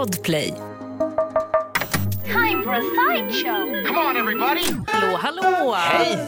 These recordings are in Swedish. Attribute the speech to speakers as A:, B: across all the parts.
A: Podplay.
B: Time for a sideshow.
C: Come on, everybody!
A: Hallå, hallå!
C: Hej!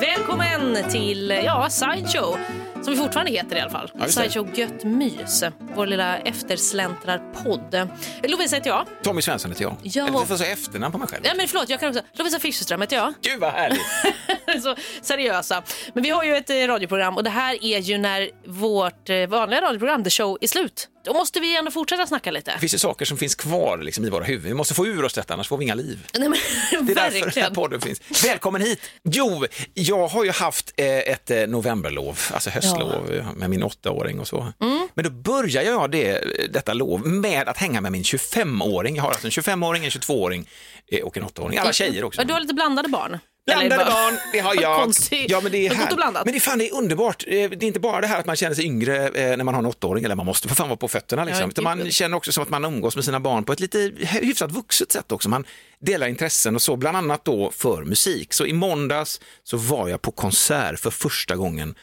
A: Välkommen till ja, Sideshow, som vi fortfarande heter i alla fall. Sideshow Gött Mys, vår lilla eftersläntrarpodd. Lovisa heter jag.
C: Tommy Svensson heter jag.
A: Ja.
C: Eller, Jag får säga efternamn på mig själv.
A: Ja, men förlåt, jag kan också. Lovisa Fischerström heter jag.
C: Gud vad härligt!
A: så seriösa. Men vi har ju ett eh, radioprogram och det här är ju när vårt eh, vanliga radioprogram, The Show, är slut. Då måste vi ändå fortsätta snacka lite.
C: Det finns ju saker som finns kvar liksom, i våra huvuden. Vi måste få ur oss detta, annars får vi inga liv.
A: Nej, men,
C: Det är därför den här podden finns. Välkommen hit! Jo, jag har ju haft eh, ett eh, novemberlov, alltså höstlov eh, med min åttaåring och så.
A: Mm.
C: Men då börjar jag det, detta lov med att hänga med min 25-åring. Jag har alltså en 25-åring, en 22-åring eh, och en 8-åring. Alla tjejer också.
A: Du har lite blandade barn.
C: Blandade barn, det har jag.
A: Konstigt.
C: Ja, men det är här. Men det, fan, det är underbart. Eh, Det är inte bara det här att man känner sig yngre eh, när man har en åttaåring, eller man måste för fan vara på fötterna. Liksom.
A: Ja,
C: man känner också som att man umgås med sina barn på ett lite hyfsat vuxet sätt också. Man delar intressen och så, bland annat då för musik. Så i måndags så var jag på konsert för första gången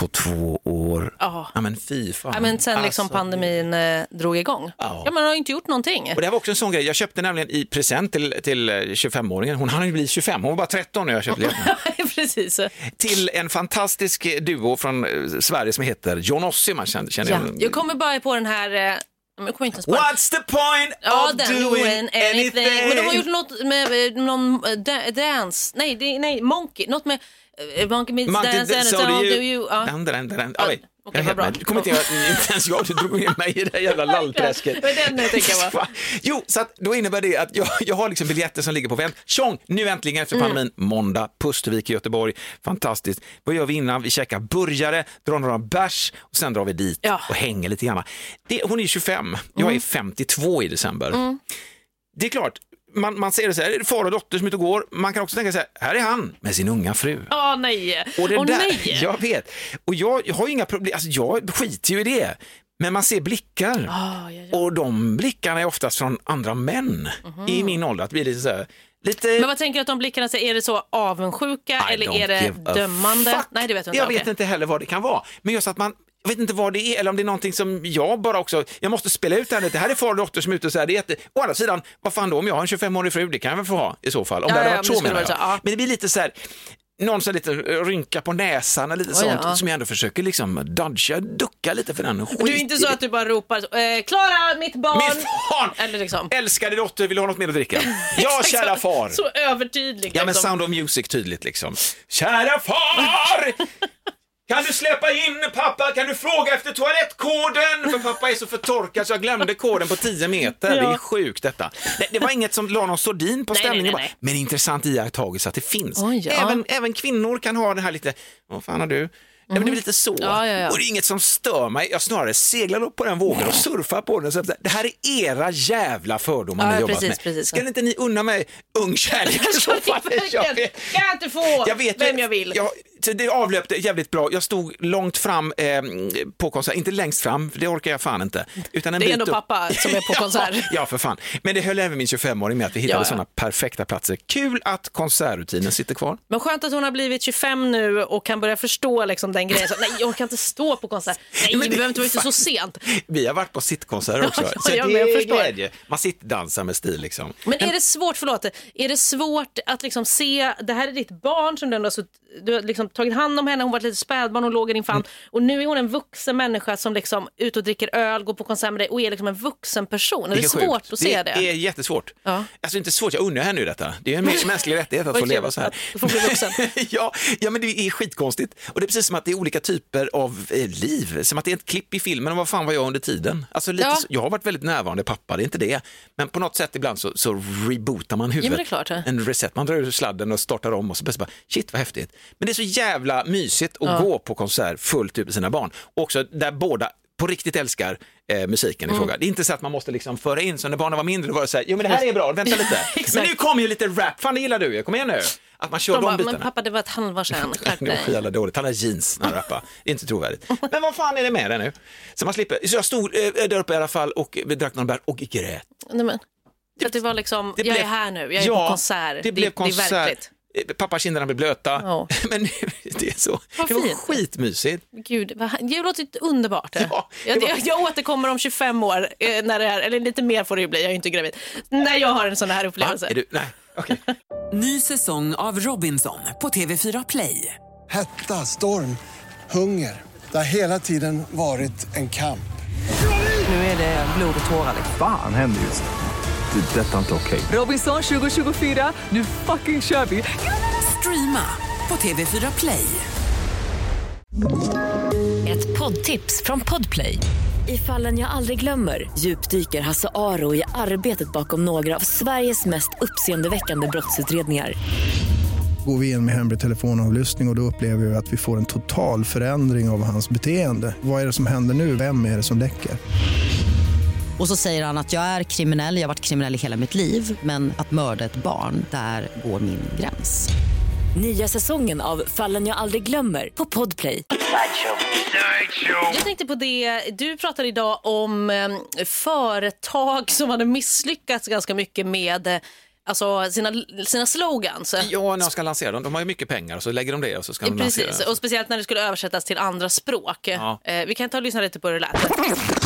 C: på två år.
A: Ja.
C: Ja men fy fan.
A: Ja, men sen liksom
C: Alltså,
A: pandemin eh, drog igång.
C: Ja.
A: Ja. man har inte gjort någonting.
C: Och det var också en sån grej, jag köpte nämligen i present till, till eh, 25-åringen, hon hann ju bli 25, hon var bara 13 när jag köpte.
A: Precis.
C: till en fantastisk duo från eh, Sverige som heter John Ossie. Man känner, känner
A: Ja. Jag kommer bara på den här... Jag kommer inte ens på den.
C: What's the point
A: Ja,
C: of
A: den
C: doing anything?
A: Men de har gjort något med eh, någon eh, da- dance. Nej, det, nej, Monkey. Något med eh, Monkey meets
C: Monkey,
A: dance and
C: so
A: so
C: do you.
A: Ja.
C: Dun, dun, dun, dun.
A: Ja,
C: Oj,
A: okej, vad bra.
C: är kommer inte, jag, inte ens jag, du drog ner mig i det där jävla lallträsket.
A: Den tänker.
C: Jo, så att då innebär det att jag, jag har liksom biljetter som ligger på vänt. Tjong, nu äntligen efter
A: Mm.
C: pandemin, måndag, Pustervik i Göteborg. Fantastiskt. Vad gör vi innan? Vi käkar burgare, drar några bärs och sen drar vi dit
A: Ja. Mm.
C: och hänger lite grann. Det, hon är 25, jag är 52 i december. Det är klart, man, man ser det så här, det är far och dotter som är ute och går. Man kan också tänka så här, här är han med sin unga fru.
A: Åh nej.
C: Och det
A: Åh
C: där,
A: nej.
C: Jag vet. Och jag, jag har ju inga problem, alltså jag skiter ju i det. Men man ser blickar.
A: Ah, ja, ja.
C: Och de blickarna är oftast från andra män i min ålder. Att bli lite så här, lite...
A: Mhm. Men vad tänker du att de blickarna säger? Är det så avundsjuka
C: I
A: eller är det dömande? Nej, det vet jag inte.
C: Jag vet inte heller vad det kan vara. Men just att man, jag vet inte vad det är, eller om det är någonting som jag bara också, jag måste spela ut det här lite. Här är far och dotter som är ute och så här, det är jätte... Å andra sidan, vad fan då om jag har en 25-årig fru, det kan jag väl få ha i så fall. Om
A: Ja,
C: det hade
A: ja,
C: varit så menar jag.
A: så, ja.
C: Men det blir lite så här, någon som lite rynka på näsan och lite sånt
A: ja.
C: som jag ändå försöker liksom dodga, ducka lite för den.
A: Du är inte så att du bara ropar eh, Klara, mitt barn.
C: Mitt barn!
A: Eller liksom.
C: Älskade dotter, vill du ha något mer att dricka? ja, kära far.
A: Så övertydligt.
C: Ja, men
A: liksom.
C: Sound of Music tydligt liksom. Kära far! Kan du släppa in pappa? Kan du fråga efter toalettkoden? För pappa är så förtorkad så jag glömde koden på 10 meter. Det
A: Ja.
C: är sjukt detta. Det, det var inget som la någon sordin på stämningen Men intressant iakttagelse att det finns.
A: Oj, ja.
C: även, även kvinnor kan ha det här lite, vad fan har du? Ja, men det blir lite så.
A: Mhm. Ja, ja, ja.
C: Och det är inget som stör mig. Jag snarare seglar upp på den vågen och surfar på den. Så Det här är era jävla fördomar
A: Ja,
C: ni jobbat
A: precis,
C: med.
A: precis.
C: Ska inte ni unna mig ung kärlek i så fall? Jag
A: Kan jag inte få
C: jag vet
A: vem jag vill?
C: Jag, så det avlöpte jävligt bra. Jag stod långt fram eh, på konsert, inte längst fram, för det orkar jag fan inte. Utan en
A: Det är ändå
C: upp.
A: pappa som är på konsert.
C: ja, ja, för fan. Men det höll även min 25-åring med att vi hittade
A: Ja, ja.
C: sådana perfekta platser. Kul att konsertrutinen sitter kvar.
A: Men skönt att hon har blivit 25 nu och kan börja förstå liksom den grejen. Så, nej, jag kan inte stå på konsert. Nej,
C: Men
A: vi
C: det-
A: behöver inte vara ute så sent.
C: Vi har varit på sittkonserter också.
A: Ja,
C: så det är glädje. Man sittdansar med stil liksom.
A: Men är det svårt, förlåt, är det svårt att liksom se, det här är ditt barn som du ändå har, sutt, du har liksom tagit hand om henne, hon var ett litet spädbarn, hon låg i din famn
C: Mm.
A: och nu är hon en vuxen människa som liksom är ute och dricker öl, går på konsert med dig och är liksom en vuxen person. Är det,
C: sjukt.
A: svårt att se det?
C: Det är jättesvårt.
A: Ja.
C: Alltså inte svårt, jag unnar henne ju detta. Det är en mänsklig rättighet att få leva så här.
A: du får bli vuxen.
C: ja, ja, men det är skitkonstigt. Och det är precis som att det är olika typer av eh, liv. Som att det är ett klipp i filmen och vad fan var jag under tiden? Alltså lite
A: Ja.
C: så, jag har varit väldigt närvarande pappa, det är inte det. Men på något sätt ibland så, så rebootar man huvudet.
A: det är ja.
C: En reset, man drar ur sladden och startar om och så bara, shit vad häftigt. Men det är så jävla mysigt att gå på konsert fullt ut med sina barn. Också där båda på riktigt älskar eh, musiken
A: Mm.
C: i fråga. Det är inte så att man måste liksom föra in, som när barnen var mindre, var det så här, jo men det här är bra, vänta lite. men nu kommer ju lite rap, fan det gillar du ju, kom igen nu. Att man kör
A: De
C: de,
A: bara,
C: bitarna.
A: men pappa det var ett halvår sedan, skärp
C: Det var
A: dig.
C: så jävla dåligt. Han har jeans när han rappar. Det är inte trovärdigt. Men vad fan är det med det nu? Så man slipper. Så jag stod eh, där uppe i alla fall och vi drack någon bär och grät.
A: Nej, men, för att det var liksom,
C: Det
A: jag
C: blev-
A: är här nu, jag är
C: Ja,
A: på konsert.
C: Det blev konsert.
A: Det är verkligt.
C: Pappa kinderna blir blöta.
A: Ja.
C: Men det är så.
A: Vad
C: det var
A: fint.
C: skitmysigt.
A: Gud, vad, det låter underbart.
C: Ja, det
A: jag,
C: var-
A: jag, jag återkommer om 25 år, eh, när det är, eller lite mer får det ju bli, jag är ju inte gravid, när jag har en sån här
C: Va?
A: upplevelse.
C: Är du? Nej, okej.
B: Ny säsong av Robinson på TV4 Play.
D: Hetta, storm, hunger. Det har hela tiden varit en kamp.
B: Nu är det blod och tårar. liksom.
E: Fan händer just nu. Det. Detta är inte okej.
B: Robinson 2024, nu fucking kör vi! Streama på TV4 Play.
F: Ett poddtips från Podplay. I fallen jag aldrig glömmer djupdyker Hasse Aro i arbetet bakom några av Sveriges mest uppseendeväckande brottsutredningar.
G: Går vi in med hemlig telefonavlyssning och, och då upplever vi att vi får en total förändring av hans beteende. Vad är det som händer nu? Vem är det som läcker?
H: Och så säger han att jag är kriminell, jag har varit kriminell i hela mitt liv men att mörda ett barn, där går min gräns.
F: Nya säsongen av Fallen jag aldrig glömmer på Podplay.
A: Jag tänkte på det, du pratade idag om eh, företag som hade misslyckats ganska mycket med eh, alltså, sina, sina slogans.
C: Ja, när de ska lansera dem, de har ju mycket pengar och så lägger de det och så ska de lansera
A: Precis, och speciellt när det skulle översättas till andra språk.
C: Ja.
A: Eh, vi kan ta och lyssna lite på hur det lät.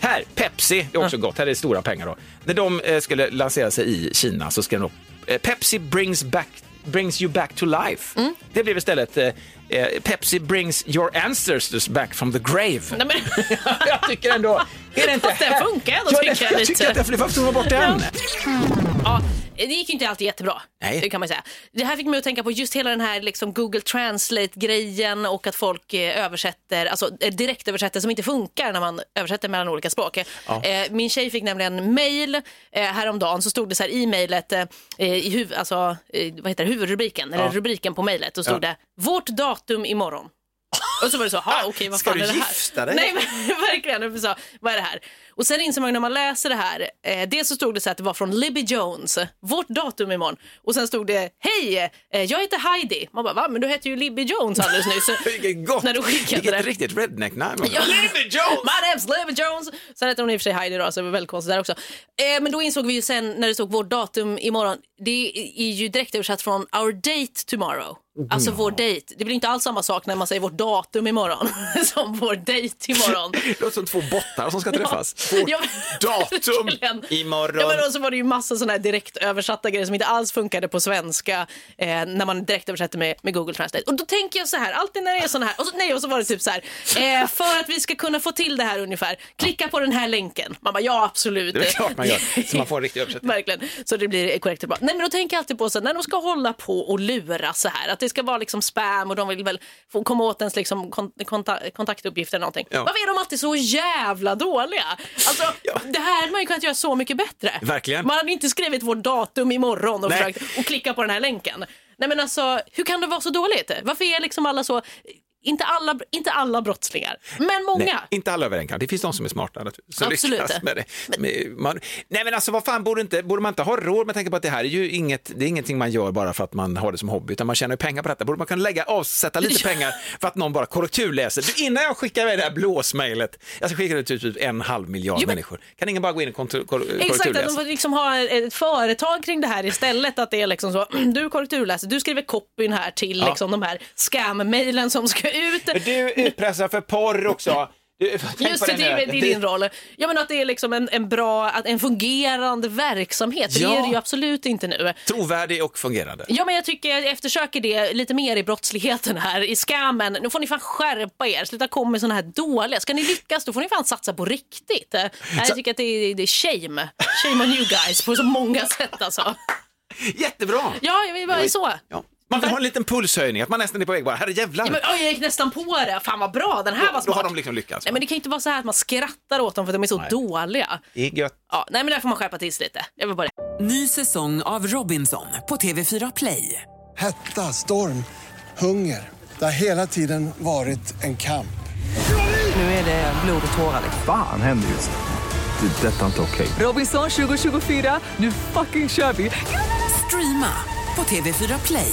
C: Här, Pepsi, det är också gott, här är stora pengar då. När de eh, skulle lansera sig i Kina så skrev de eh, Pepsi brings, back, brings you back to life.
A: Mm.
C: Det blev istället eh, eh, Pepsi brings your ancestors back from the grave.
A: Nej, men,
C: jag tycker ändå, är det inte
A: Fast den funkar ändå,
C: ja,
A: tycker jag
C: jag
A: lite.
C: tycker att det, varför tog man bort den?
A: ja, det gick ju inte alltid jättebra.
C: Nej.
A: Det kan man säga. Det här fick mig att tänka på just hela den här liksom, Google Translate-grejen och att folk eh, översätter, alltså eh, direktöversätter som inte funkar när man översätter mellan olika språk. Eh, min tjej fick nämligen mail häromdagen så stod det så här i mejlet, i huv, alltså, vad heter det, huvudrubriken, eller rubriken på mejlet, då stod
C: Ja.
A: det vårt datum imorgon. Och så var det så, okej vad
C: Ska
A: fan
C: du
A: är det här?
C: gifta dig?
A: Nej men verkligen, sa, vad är det här? Och sen inser man när man läser det här, eh, dels så stod det så att det var från Libby Jones, vårt datum imorgon. Och sen stod det, hej, eh, jag heter Heidi. Man bara, va? Men du hette ju Libby Jones alldeles nyss.
C: Vilket gott,
A: När du skickade
C: vilket
A: det.
C: riktigt redneck-namn.
A: Ja.
C: Libby Jones!
A: My name's Libby Jones. Sen heter hon i och för sig Heidi då, så det var väldigt konstigt där också. Eh, men då insåg vi ju sen när det stod vårt datum imorgon, det är ju direkt översatt från our date tomorrow. Alltså vår date. Det blir inte alls samma sak när man säger vårt datum imorgon som vår date imorgon.
C: Det låter som två bottar som ska träffas. Vårt
A: Ja,
C: datum
A: verkligen.
C: imorgon.
A: Ja, men då så var det ju massa sådana här direkt översatta grejer som inte alls funkade på svenska eh, när man direkt översätter med, med Google Translate. Och då tänker jag så här, alltid när det är sådana här, och så, nej och så var det typ så här, eh, för att vi ska kunna få till det här ungefär, klicka på den här länken. Man bara, ja absolut.
C: Det är klart man gör, så man får en riktig översättning.
A: Verkligen, så det blir korrekt och bra. Nej men då tänker jag alltid på så här, när de ska hålla på och lura så här, att det ska vara liksom spam och de vill väl få komma åt ens liksom kon konta kontaktuppgifter eller någonting.
C: Ja.
A: Varför är de alltid så jävla dåliga? Alltså, det här hade man ju kunnat göra så mycket bättre.
C: Verkligen.
A: Man hade inte skrivit vårt datum imorgon och försökt och klicka på den här länken. Nej men alltså, hur kan det vara så dåligt? Varför är liksom alla så, inte alla, inte alla brottslingar, men många.
C: Nej, inte alla över en. Det finns de som är smarta naturligtvis,
A: Absolut.
C: med det. Men, man, nej men alltså vad fan, borde, inte, borde man inte ha råd med tanke på att det här är ju inget, det är ingenting man gör bara för att man har det som hobby, utan man tjänar ju pengar på detta. Borde man kunna lägga, avsätta lite pengar för att någon bara korrekturläser? Du, innan jag skickar iväg det här blåsmejlet, jag ska skicka det till typ en halv miljard
A: Jo,
C: människor, kan ingen bara gå in och kor,
A: Exakt, att de
C: korrekturläsa?
A: liksom ha ett företag kring det här istället. Att det är liksom så, du korrekturläser, du skriver copyn här till
C: Ja.
A: liksom de här scam-mailen som ska ut.
C: Du utpressar för porr också.
A: Just det, det är, det är din roll. Ja, men att det är liksom en, en bra, en fungerande verksamhet.
C: Ja.
A: Det är det ju absolut inte nu.
C: Trovärdig och fungerande.
A: Ja, men jag tycker jag eftersöker det lite mer i brottsligheten här, i scammen. Nu får ni fan skärpa er, sluta komma med såna här dåliga. Ska ni lyckas, då får ni fan satsa på riktigt. Jag tycker att det är, det är shame. Shame on you guys på så många sätt alltså.
C: Jättebra!
A: Ja, jag vill bara så.
C: Ja. Man vill ha en liten pulshöjning, att man nästan är på väg bara, herre jävlar.
A: Ja, men, oj, jag gick nästan på det. Fan vad bra, den här var
C: då, då
A: smart.
C: har de liksom lyckats.
A: Nej, men det kan ju inte vara så här att man skrattar åt dem för att de är så dåliga.
C: Det är gött.
A: Ja, nej, men där får man skärpa till sig lite. Jag vill bara det.
B: Ny säsong av Robinson på TV4 Play.
D: Hetta, storm, hunger. Det har hela tiden varit en kamp.
B: Nu är det blod och tårar. liksom.
E: Fan händer just nu. Det. är Detta är inte okej.
B: Robinson 2024, nu fucking kör vi! Streama på TV4 Play.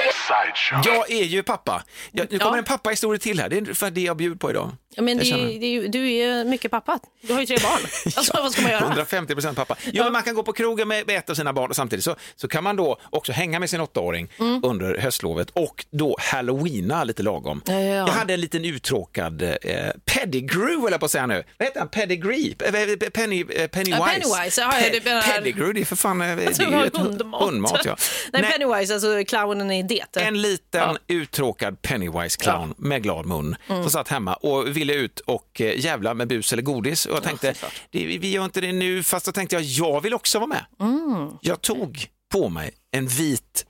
C: Jag är ju pappa. Jag, nu kommer
A: Ja.
C: en pappahistoria till här. Det är för det jag bjuder på idag.
A: Ja, men det, det du är ju mycket pappa. Du har ju tre barn. Alltså, vad ska man göra?
C: 150 procent pappa. Jo, men man kan gå på krogen med, med ett av sina barn och samtidigt så, så kan man då också hänga med sin åttaåring
A: Mm.
C: under höstlovet och då halloweena lite lagom.
A: Ja, ja, ja.
C: Jag hade en liten uttråkad eh, pedigree, eller på att säga nu. Vad heter han? Pedigree? Eh, Penny, eh, Pennywise?
A: Ja, Pennywise, ja, ja, det menar-
C: Pedigree, det är för fan eh, det
A: Jag tror
C: är
A: det
C: ju
A: hundmat.
C: hundmat ja.
A: Nej,
C: Nej,
A: Pennywise, alltså clownen i det.
C: En liten
A: Ja.
C: uttråkad Pennywise-clown med glad mun
A: Mm.
C: som satt hemma och ville ut och eh, jävla med bus eller godis. Och jag tänkte, det, vi gör inte det nu, fast då tänkte jag, jag vill också vara med.
A: Mm.
C: Jag tog på mig en vit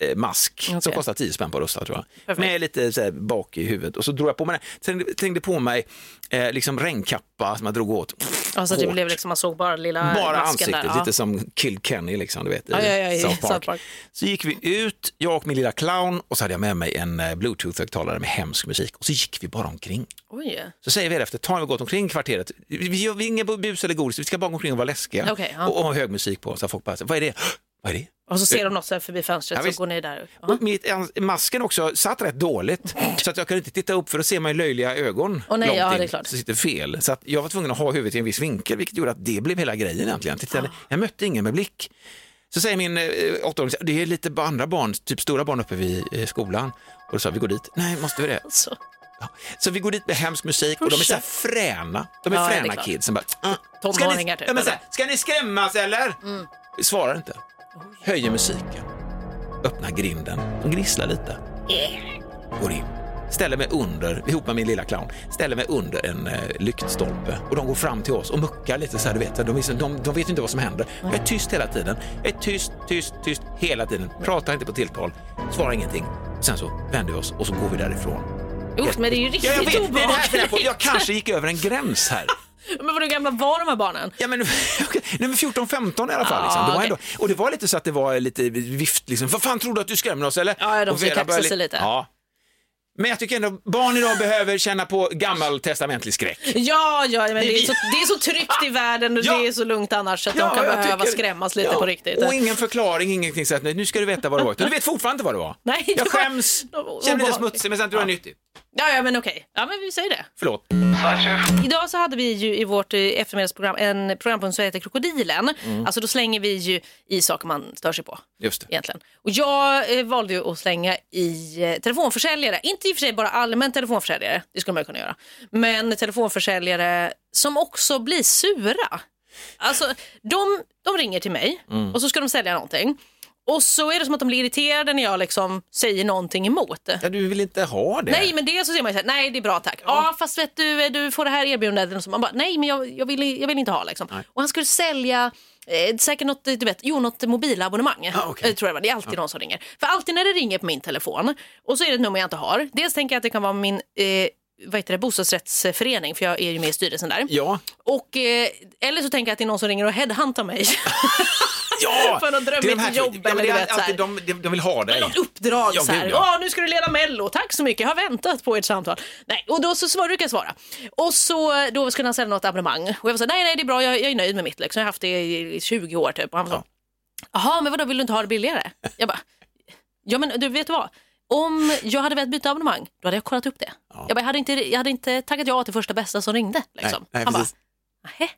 C: plastmask som
A: Okej.
C: kostar 10 spänn på Rusta tror jag.
A: Perfekt.
C: Med lite så här, bak i huvudet och så drog jag på mig den. Sen tänkte på mig eh, liksom regnkappa som jag drog åt.
A: Alltså, det
C: hårt.
A: blev liksom, man såg bara lilla
C: Bara ansiktet,
A: där. Ja.
C: lite som Kill Kenny liksom, du vet,
A: Ja, ja, ja,
C: South Park.
A: South Park.
C: Så gick vi ut, jag och min lilla clown och så hade jag med mig en eh, bluetooth-högtalare med hemsk musik och så gick vi bara omkring.
A: Oj.
C: Så säger vi efter tag, har vi gått omkring kvarteret, vi gör vi ingen bus eller godis, vi ska bara gå omkring och vara läskiga
A: Okej, ja.
C: och, och ha hög musik på så att folk bara, vad är det? Vad är det?
A: Och så ser de något så här förbi fönstret
C: Ja,
A: så
C: visst.
A: går ni där. Ja.
C: Och mitt, masken också satt rätt dåligt så att jag kunde inte titta upp för att se mig löjliga ögon
A: Åh, nej, ja, det är klart.
C: så sitter fel. Så att jag var tvungen att ha huvudet i en viss vinkel vilket gjorde att det blev hela grejen egentligen. Tittade, Jag mötte ingen med blick. Så säger min eh, åttaåring, det är lite andra barn, typ stora barn uppe vid eh, skolan. Och då sa vi, går dit. Nej, måste vi det?
A: Så.
C: Ja. Så vi går dit med hemsk musik och de är så här fräna. De är
A: Ja, är
C: fräna
A: klart.
C: kidsen. Bara, "Ah, ska, ni,
A: typ,
C: ja, men så här, ska ni skrämmas eller? Vi svarar inte. Höjer musiken. Öppnar grinden. De gnisslar lite. Går in. Ställer mig under, ihop med min lilla clown, ställer mig under en eh, lyktstolpe och de går fram till oss och muckar lite så här, du vet. De, de, de, de vet inte vad som händer. Jag är tyst hela tiden. Jag är tyst, tyst, tyst hela tiden. Pratar inte på tilltal, svarar ingenting. Sen så vänder vi oss och så går vi därifrån.
A: Usch, men det är ju riktigt
C: Ja, jag vet, det är det här jag funderar på.
A: obehagligt.
C: Jag kanske gick över en gräns här.
A: Men vad gamla var de här barnen?
C: Ja, men, okej, nej, men 14-15 i alla fall. Liksom.
A: Ja,
C: Det
A: okej.
C: ändå, och det var lite så att det var lite vift, liksom. vad fan tror du att du skrämmer oss eller?
A: Ja, de
C: Vera
A: kaxa sig lite.
C: Ja. Men jag tycker ändå barn idag behöver känna på gammaltestamentlig skräck.
A: Ja, ja men det är, så, det är så tryggt i världen och
C: Ja.
A: det är så lugnt annars att
C: Ja,
A: de kan behöva
C: tycker-
A: skrämmas lite
C: Ja,
A: på riktigt.
C: Och ingen förklaring, ingenting så att nu ska du veta vad det var. Du vet fortfarande inte vad det var.
A: Nej,
C: jag skäms,
A: var
C: känner mig lite smutsig men sen tror jag nyttigt.
A: Ja, ja, men okej. Ja, men vi säger det.
C: Förlåt.
A: Idag så hade vi ju i vårt eh, eftermiddagsprogram en programpunkt som heter Krokodilen.
C: Mm.
A: Alltså då slänger vi ju i saker man stör sig på.
C: Just det.
A: Egentligen. Och jag eh, valde ju att slänga i eh, telefonförsäljare. Inte i och för sig bara allmän telefonförsäljare, det skulle man ju kunna göra. Men telefonförsäljare som också blir sura. Alltså de, de ringer till mig
C: Mm.
A: och så ska de sälja någonting. Och så är det som att de blir irriterade när jag liksom säger någonting emot.
C: Ja, du vill inte ha det?
A: Nej, men dels så säger man ju så här, nej det är bra tack. Ja, fast vet du, du får det här erbjudandet. Och så man bara, nej men jag, jag, vill, jag vill inte ha liksom. Och han skulle sälja eh, säkert något, du vet, jo, något mobilabonnemang.
C: Ah, okej.
A: eh, tror jag det var. Det är alltid någon som ringer. För alltid när det ringer på min telefon och så är det ett nummer jag inte har. Dels tänker jag att det kan vara min eh, vad heter det, bostadsrättsförening för jag är ju med i styrelsen där.
C: Ja.
A: Och, eh, eller så tänker jag att det är någon som ringer och headhuntar mig.
C: Ja!
A: För
C: de
A: drömmigt
C: här-
A: jobb
C: ja,
A: eller du vet, så här.
C: de, de, de vill ha dig.
A: Något uppdrag
C: Ja,
A: så här.
C: ja.
A: Nu ska du leda Mello, tack så mycket, jag har väntat på ert samtal. Nej, och då så svar, brukar jag svara. Och så då skulle han sälja något abonnemang och jag var så här, nej, nej, det är bra, jag, jag är nöjd med mitt liksom. Jag har haft det i 20 år typ. Och han var så, jaha, men vadå, vill du inte ha det billigare? Jag bara, ja men du vet vad? Om jag hade velat byta abonnemang, då hade jag kollat upp det. Jag, bara, jag, hade inte, jag hade inte tackat ja till första bästa som ringde. Liksom.
C: Nej, nej,
A: han bara,
C: precis.
A: nej,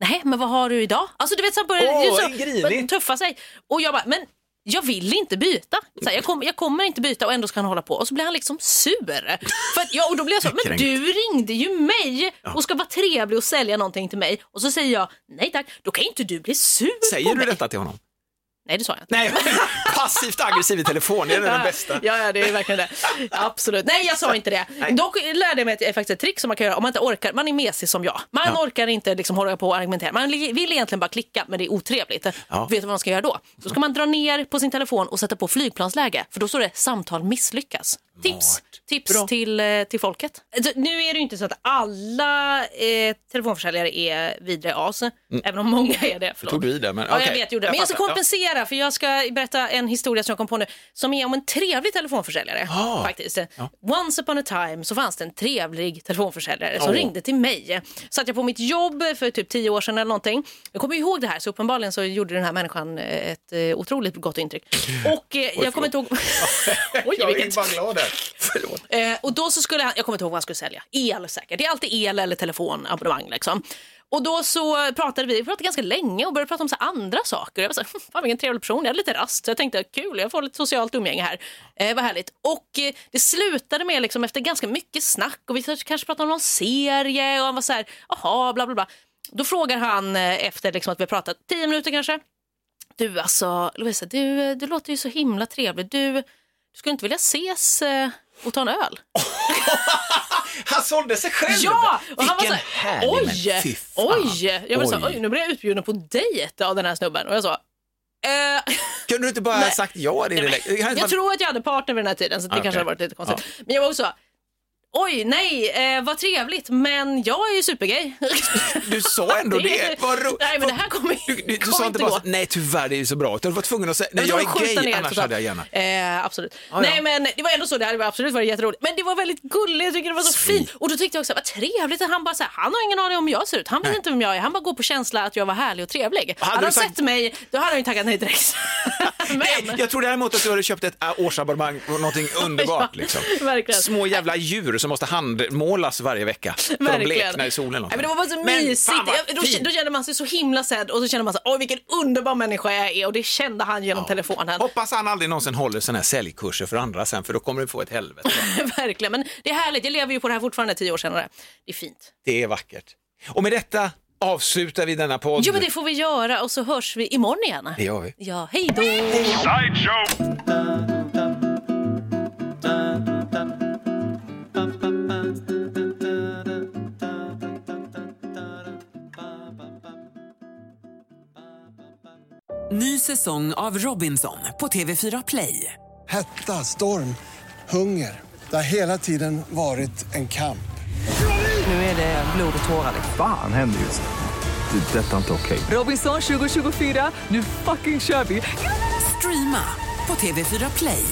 A: nej, men vad har du idag? Alltså du vet så började
C: grinig.
A: började tuffa sig. Och jag bara, men jag vill inte byta. Så här, jag, kom, jag kommer inte byta och ändå ska han hålla på. Och så blir han liksom sur. För att, ja, och då blir jag så, men du ringde ju mig och ska vara trevlig och sälja någonting till mig. Och så säger jag, nej tack, då kan inte du bli sur på
C: Säger du
A: mig.
C: detta till honom?
A: Nej, det sa jag inte.
C: Nej, passivt aggressiv i telefon, det är den bästa.
A: Ja, ja, det är verkligen det. Absolut. Nej, jag sa inte det. Dock lärde jag mig att det är faktiskt ett trick som man kan göra om man inte orkar. Man är mesig som jag. Man
C: Ja.
A: orkar inte liksom hålla på och argumentera. Man vill egentligen bara klicka, men det är otrevligt.
C: Ja.
A: Vet du vad man ska göra då? Då ska man dra ner på sin telefon och sätta på flygplansläge, för då står det samtal misslyckas. Tips, tips
C: Bra.
A: till, eh, till folket. Alltså, Nu är det ju inte så att alla eh, telefonförsäljare är vidriga as, även om många är det. Förlåt.
C: Mm. Tog i där, men
A: Ja, jag vet, gjorde det.
C: Jag
A: Men jag ska
C: ja.
A: kompensera för jag ska berätta en historia som jag kom på nu som är om en trevlig telefonförsäljare.
C: Ah.
A: faktiskt. Once upon a time så fanns det en trevlig telefonförsäljare som
C: Åh.
A: ringde till mig. Satt jag på mitt jobb för typ tio år sedan eller någonting. Jag kommer ihåg det här så uppenbarligen så gjorde den här människan eh, ett eh, otroligt gott intryck. Och eh, jag kommer inte ihåg... Oj,
C: Jag är bara glad. Förlåt.
A: Eh, och då så skulle han, jag kommer inte ihåg vad han skulle sälja, el säkert. Det är alltid el eller telefonabonnemang liksom. Och då så pratade vi, vi pratade ganska länge och började prata om så andra saker. Jag var så här, fan vilken trevlig person, jag hade lite rast. Så jag tänkte, kul, jag får lite socialt umgänge här. Eh, vad härligt. Och eh, det slutade med liksom efter ganska mycket snack och vi kanske pratade om någon serie och han var så här, jaha, bla bla bla. Då frågar han eh, efter liksom att vi har pratat tio minuter kanske. Du alltså, Lovisa, du, eh, du låter ju så himla trevlig. Du, du skulle inte vilja ses eh, och ta en öl?
C: Han sålde sig själv!
A: Ja! Och han var
C: Vilken
A: så här,
C: härlig
A: oj,
C: fan.
A: oj. Jag var så här,
C: Oj.
A: oj, nu blir jag utbjuden på dejt av den här snubben. Och jag sa, eh,
C: Kunde du inte bara ha
A: Nej.
C: sagt ja? Det direkt? Det
A: jag
C: vara-
A: tror att jag hade partner vid den här tiden så det
C: Okej.
A: kanske hade varit lite konstigt. Men jag var också Oj, nej, eh, vad trevligt, men jag är ju supergay.
C: Du sa ändå det. Vad ro...
A: Nej, men det här kommer
C: Du, du, du sa inte bara
A: gå.
C: nej tyvärr det är ju så bra, utan du var tvungen att säga, nej jag
A: att
C: är gay,
A: ner
C: annars
A: totalt.
C: hade jag gärna.
A: Eh, absolut.
C: ja.
A: Nej men det var ändå så, det hade absolut varit jätteroligt. Men det var väldigt gulligt, jag tycker det var så fint. Och då tyckte jag också, vad trevligt att han bara så här, han har ingen aning om hur jag ser ut. Han vet
C: Nej.
A: inte vem jag är, han bara går på känsla att jag var härlig och trevlig.
C: Hade
A: Hade han
C: sagt-
A: sett mig, då hade han ju tackat nej direkt. men,
C: Nej, jag tror däremot att du hade köpt ett äh, årsabonnemang på någonting underbart.
A: Ja,
C: liksom.
A: verkligen.
C: Små jävla djur som måste handmålas varje vecka för att
A: Verkligen.
C: blekna i solen.
A: Nej, men det var bara så
C: Men
A: mysigt.
C: fan vad
A: Jag- då, då kände man sig så himla sedd och så kände man så oj vilken underbar människa jag är och det kände han genom telefonen.
C: Hoppas han aldrig någonsin håller sådana här säljkurser för andra sen, för då kommer du få ett helvete.
A: Verkligen, men det är härligt. Jag lever ju på det här fortfarande tio år senare. Det är fint.
C: Det är vackert. Och med detta avslutar vi denna podd.
A: Jo, men det får vi göra och så hörs vi imorgon igen.
C: Det gör vi.
A: Ja, hej då!
B: Ny säsong av Robinson på TV4 Play.
D: Hetta, storm, hunger. Det har hela tiden varit en kamp.
B: Nu är det blod och tårar. liksom.
E: Fan händer just nu. Det. är Detta är inte okej.
B: Robinson 2024, nu fucking kör vi! Streama på TV4 Play.